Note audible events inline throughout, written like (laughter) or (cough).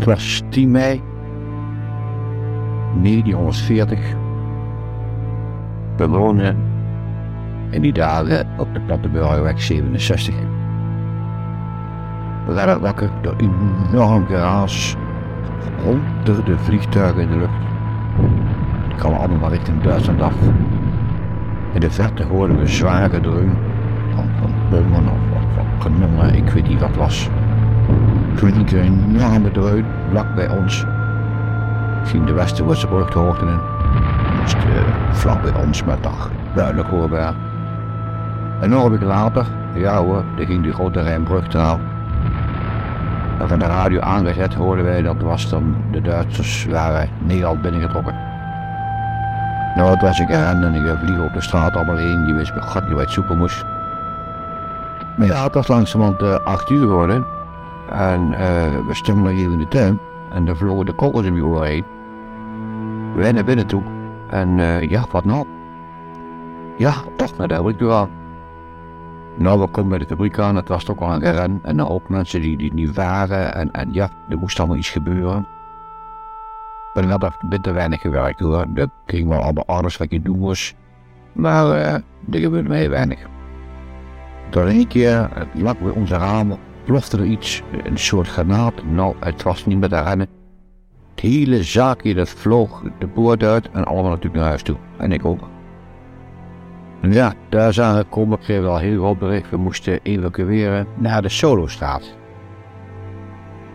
Het was 10 mei 1940. We in die dagen op de Platteburgerweg 67. We werden wakker door enorm geraas, honderden vliegtuigen in de lucht. Allemaal richting Duitsland af. In de verte hoorden we zware dreun van, van of van kanonnen, ik weet niet wat was. Klinken een enorme dreun vlak bij ons. Ging de brug de hoogte in. Moest uh, vlak bij ons met dag duidelijk hoorbaar. Een ogenblik later, ja hoor, er ging die grote Rijnbrug eraan. En van de radio aangezet hoorden wij dat was dan de Duitsers waren Nederland binnengetrokken. Nou, het was ik en en ik vlieg op de straat allemaal heen. Je wist me god niet wat zoeken moest. Maar ja, het was langzamerhand uh, acht uur geworden. En uh, we stonden hier in de tuin. En er vlogen de kogels in oren heen. We naar binnen toe. En uh, ja, wat nou? Ja, toch naar de fabriek. Nou, we komen bij de fabriek aan. Het was toch wel een ren. En ook mensen die, die niet waren. En, en ja, er moest allemaal iets gebeuren. Maar dat had bitter weinig gewerkt hoor. Dat ging wel allemaal alles wat je doen moest. Maar uh, er gebeurde heel weinig. Door één keer, vlak bij onze ramen, plofte er iets, een soort granaat. Nou, het was niet met de rennen. Het hele zaakje dat vloog de poort uit en allemaal natuurlijk naar huis toe. En ik ook. En ja, daar zijn we gekomen, kregen we al heel groot bericht. We moesten evacueren naar de Solostraat.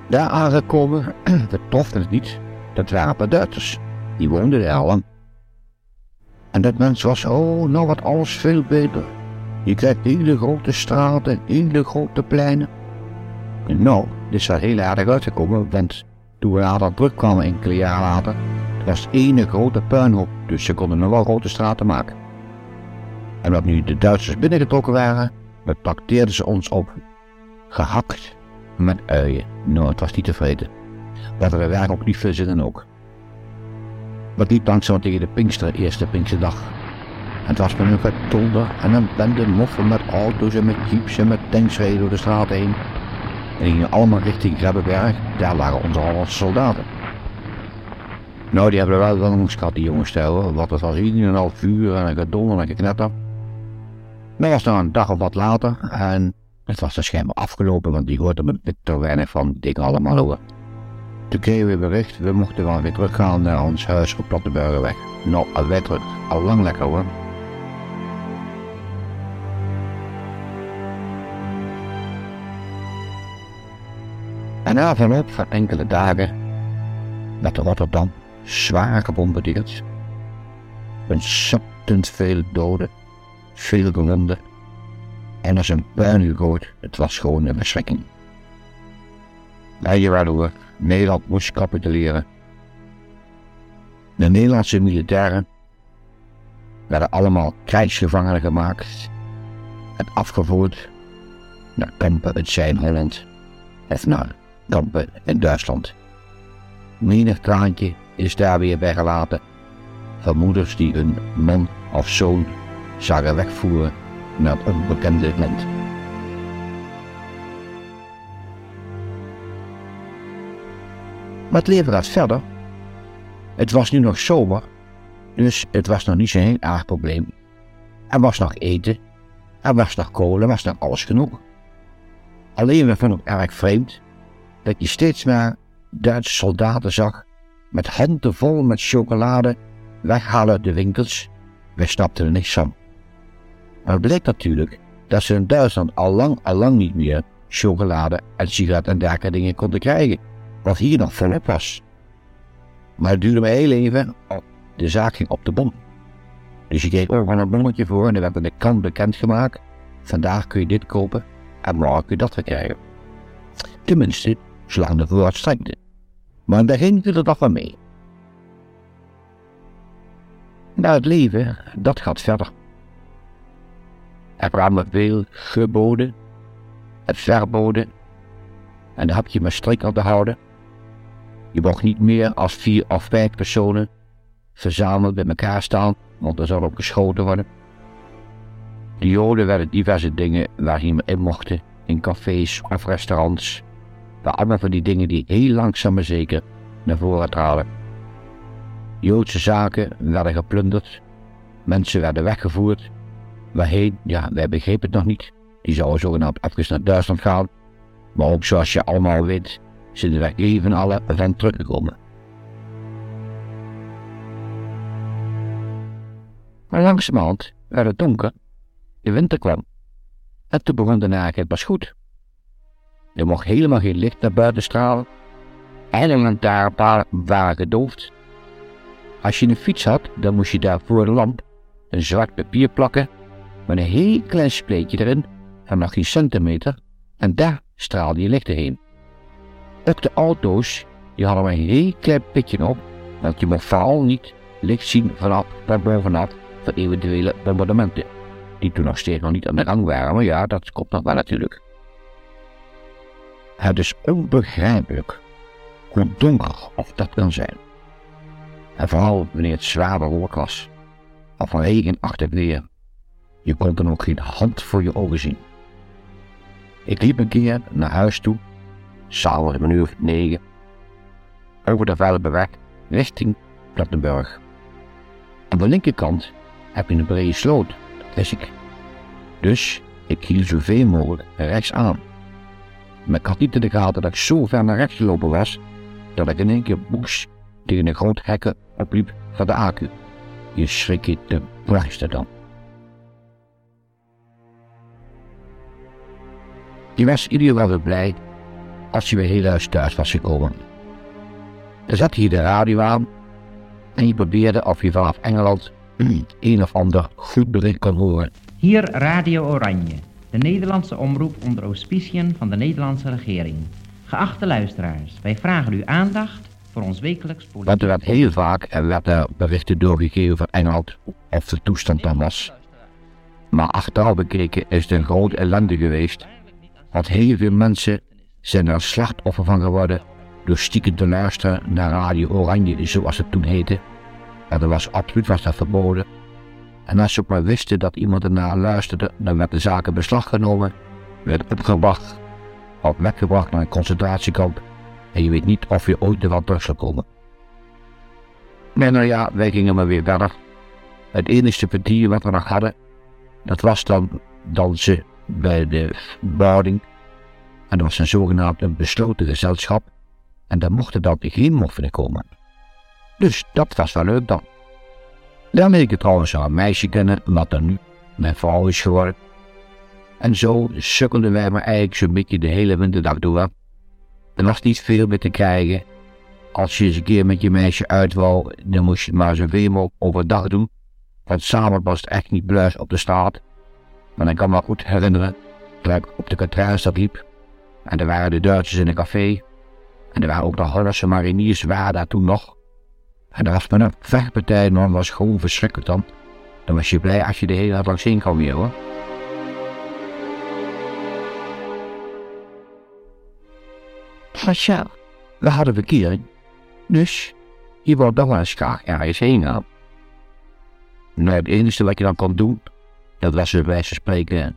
Daar aangekomen, (clears throat) we troften het niet. Dat waren Duitsers. Die woonden er al. En dat mens was, oh, nou wat alles veel beter. Je krijgt hele grote straten, hele grote pleinen. Nou, dit is heel aardig uitgekomen, want toen we naar dat druk kwamen enkele jaren later, was ene grote puinhoop, dus ze konden nog wel grote straten maken. En wat nu de Duitsers binnengetrokken waren, trakteerden ze ons op. Gehakt met uien. Nou, het was niet tevreden. Dat er waren ook niet veel zin ook. Wat liep langzaam tegen de Pinkster, eerste Pinksterdag. Het was met een getonder en een bende moffen met auto's en met jeeps en met tanks reden door de straat heen. En gingen allemaal richting Grebbeberg, daar lagen onze Hollandse soldaten. Nou, die hebben er wel een gehad, die jongens stellen, want het was hier een half uur en een gedonder en een knetter. Maar was nog een dag of wat later en het was dus schijnbaar afgelopen, want die hoorde me bitter weinig van dingen allemaal hoor. Toen kregen we bericht, we mochten wel weer teruggaan naar ons huis op Platteburgerweg. Nou, al al lang lekker hoor. En na verloop van enkele dagen werd Rotterdam zwaar gebombardeerd. Ontzettend veel doden, veel gewonden. En als een puin gegooid, het was gewoon een beschrikking. Wij waardoor Nederland moest capituleren. De Nederlandse militairen werden allemaal krijgsgevangenen gemaakt en afgevoerd naar kampen in Zuid-Holland of naar kampen in Duitsland. Menig traantje is daar weer weggelaten van moeders die hun man of zoon zagen wegvoeren naar het onbekende land. Maar het leven gaat verder. Het was nu nog zomer, dus het was nog niet zo'n heel erg probleem. Er was nog eten, er was nog kolen, er was nog alles genoeg. Alleen we vonden het erg vreemd dat je steeds maar Duitse soldaten zag met handen vol met chocolade weghalen uit de winkels. Wij snapten er niks van. Maar het bleek natuurlijk dat ze in Duitsland al lang, al lang niet meer chocolade en sigaretten en dergelijke dingen konden krijgen wat hier nog volop was. Maar het duurde me heel even, de zaak ging op de bom. Dus je kreeg overal een bonnetje voor en er werd aan de kant bekendgemaakt. Vandaag kun je dit kopen en morgen kun je dat weer krijgen. Tenminste, zolang de voorraad. Maar in het begin dat wel mee. Nou, het leven, dat gaat verder. Er kwamen veel geboden en verboden. En daar heb je maar strik te houden. Je mocht niet meer als vier of vijf personen verzameld bij elkaar staan, want er zou op geschoten worden. De Joden werden diverse dingen waar je in mochten, in cafés of restaurants. Allemaal van die dingen die heel langzaam zeker naar voren traden. Joodse zaken werden geplunderd, mensen werden weggevoerd. Waarheen? Ja, wij begrepen het nog niet. Die zouden zogenaamd even naar Duitsland gaan. Maar ook zoals je allemaal weet, zijn de weggeven alle van teruggekomen. Maar langzamerhand werd het donker, de winter kwam. En toen begon de narigheid pas goed. Er mocht helemaal geen licht naar buiten stralen. En lantaarnpalen waren gedoofd. Als je een fiets had, dan moest je daar voor de lamp een zwart papier plakken met een heel klein spleetje erin van nog geen centimeter en daar straalde je licht heen. Ook de auto's, die hadden een heel klein pitje op, want je mocht vooral niet licht zien vanaf naar bovenaf van eventuele bombardementen, die toen nog steeds nog niet aan de gang waren, maar ja, dat komt nog wel natuurlijk. Het is onbegrijpelijk hoe donker of dat kan zijn. En vooral wanneer het zwaar bewolkt was, of regenachtig weer. Je kon dan ook geen hand voor je ogen zien. Ik liep een keer naar huis toe, s'avonds een uur of negen, over de Velpenweg richting Plattenburg. Aan de linkerkant heb je een brede sloot, dat wist ik. Dus ik hield zoveel mogelijk rechts aan. Maar ik niet in de gaten dat ik zo ver naar rechts gelopen was, dat ik in één keer boeks tegen een groot hekken opliep van de accu. Je schrik je de prijste dan. Je was ieder geval weer blij als je weer heel huis thuis was gekomen. Dan zat je de radio aan en je probeerde of je vanaf Engeland (clears throat) een of ander goed bericht kon horen. Hier Radio Oranje, de Nederlandse omroep onder auspiciën van de Nederlandse regering. Geachte luisteraars, wij vragen uw aandacht voor ons wekelijks politiek... Want er werd heel vaak er werd er berichten doorgegeven van Engeland of de toestand dan was. Maar achteraf bekeken is het een groot ellende geweest. Want heel veel mensen zijn er slachtoffer van geworden door stiekem te luisteren naar Radio Oranje, zoals het toen heette. En dat was absoluut was dat verboden. En als ze maar wisten dat iemand ernaar luisterde, dan werd de zaak in beslag genomen, werd opgebracht of weggebracht naar een concentratiekamp. En je weet niet of je ooit er wel terug zal komen. Nee, nou ja, wij gingen maar weer verder. Het enige vertier wat we nog hadden, dat was dan dansen bij de boarding. En dat was een zogenaamd een besloten gezelschap. En daar mochten dan geen moffenen komen. Dus dat was wel leuk dan. Dan leek ik trouwens al een meisje kennen, wat dan nu mijn vrouw is geworden. En zo sukkelden wij maar eigenlijk zo'n beetje de hele winterdag door. Er was niet veel meer te krijgen. Als je eens een keer met je meisje uit wou, dan moest je het maar zoveel mogelijk overdag doen. Want samen was het echt niet bluis op de straat. Maar ik kan me goed herinneren dat ik op de Katrijnstad liep. En er waren de Duitsers in een café. En er waren ook de Hollandse mariniers, waren daar toen nog. En als men een vechtpartij man was gewoon verschrikkelijk dan. Dan was je blij als je de hele dag langs heen kwam weer hoor. Tja, we hadden verkering. Dus je wordt dan wel eens graag ergens heen gaan. Nou, het enige wat je dan kon doen, dat was bij wijze van spreken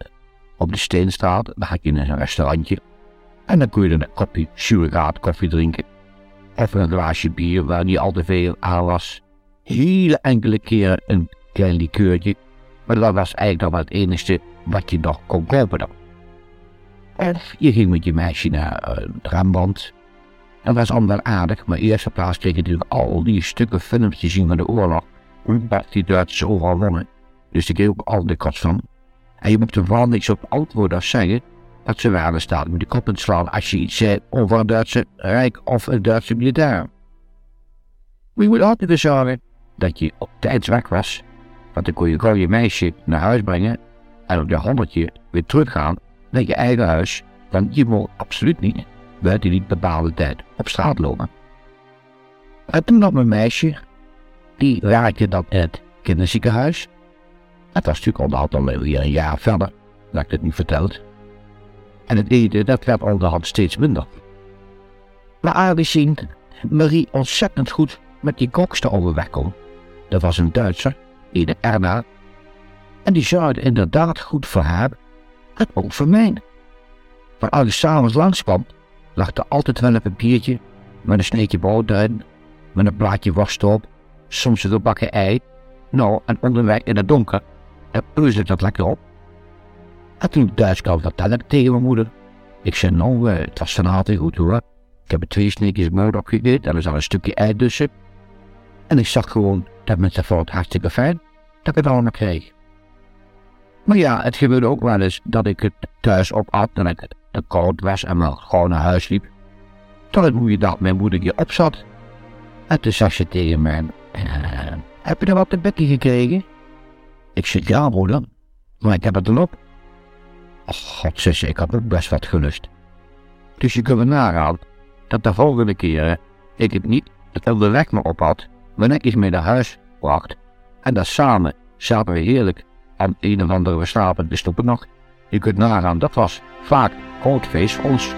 op de Steenstraat. Dan had je een restaurantje. En dan kon je een kopje surrogaat koffie drinken. Of een glaasje bier waar niet al te veel aan was. Hele enkele keren een klein likeurtje. Maar dat was eigenlijk nog wel het enige wat je nog kon kopen dan. Of je ging met je meisje naar uh, het Rembrandt. Dat was allemaal aardig, maar in eerste plaats kreeg je natuurlijk al die stukken films te zien van de oorlog. Hoe die Duitsers overal wonnen. Dus die kreeg ook al de kost van. En je moet er vooral niks op antwoorden als zeggen dat ze waren staat met de kop te slaan als je iets zei over een Duitse rijk of een Duitse militair. We moet altijd weer zorgen dat je op tijd weg was, want dan kon je gewoon je meisje naar huis brengen en op je honderdje weer teruggaan naar je eigen huis, want je moet absoluut niet buiten die bepaalde tijd op straat lopen. En toen had mijn meisje, die werkte dan in het kinderziekenhuis. Het was natuurlijk al een jaar verder, dat ik het niet verteld. En het eten, dat werd onderhand steeds minder. Maar aangezien Marie ontzettend goed met die kokste overweg kon, dat was een Duitser, de Erna, en die zorgde inderdaad goed voor haar, en ook voor mij. Maar als ik s'avonds langskwam, lag er altijd wel een papiertje met een sneetje brood erin, met een plaatje worst op, soms een gebakken ei. Nou, en onderweg in het donker, peuzelde ik dat lekker op. En toen thuis kwam, vertelde ik tegen mijn moeder. Ik zei, nou, eh, het was vanavond goed hoor. Ik heb er twee sneetjes muid opgegeten en er zat een stukje ei tussen. En ik zag gewoon dat mensen vond het hartstikke fijn dat ik het allemaal kreeg. Maar ja, het gebeurde ook wel eens dat ik het thuis op at en ik te koud was en maar gewoon naar huis liep. Tot het goede dag mijn moeder op zat. En toen zag ze tegen mij, eh, heb je er wat te bekje gekregen? Ik zei, ja moeder, maar ik heb het erop. Och god zusje, ik had ook best wat gelust. Dus je kunt me nagaan dat de volgende keer ik het niet het onderweg me op had, wanneer ik mee naar huis bracht. En dat samen zaten we heerlijk aan een of andere slapende stoppen nog. Je kunt nagaan, dat was vaak groot feest voor ons.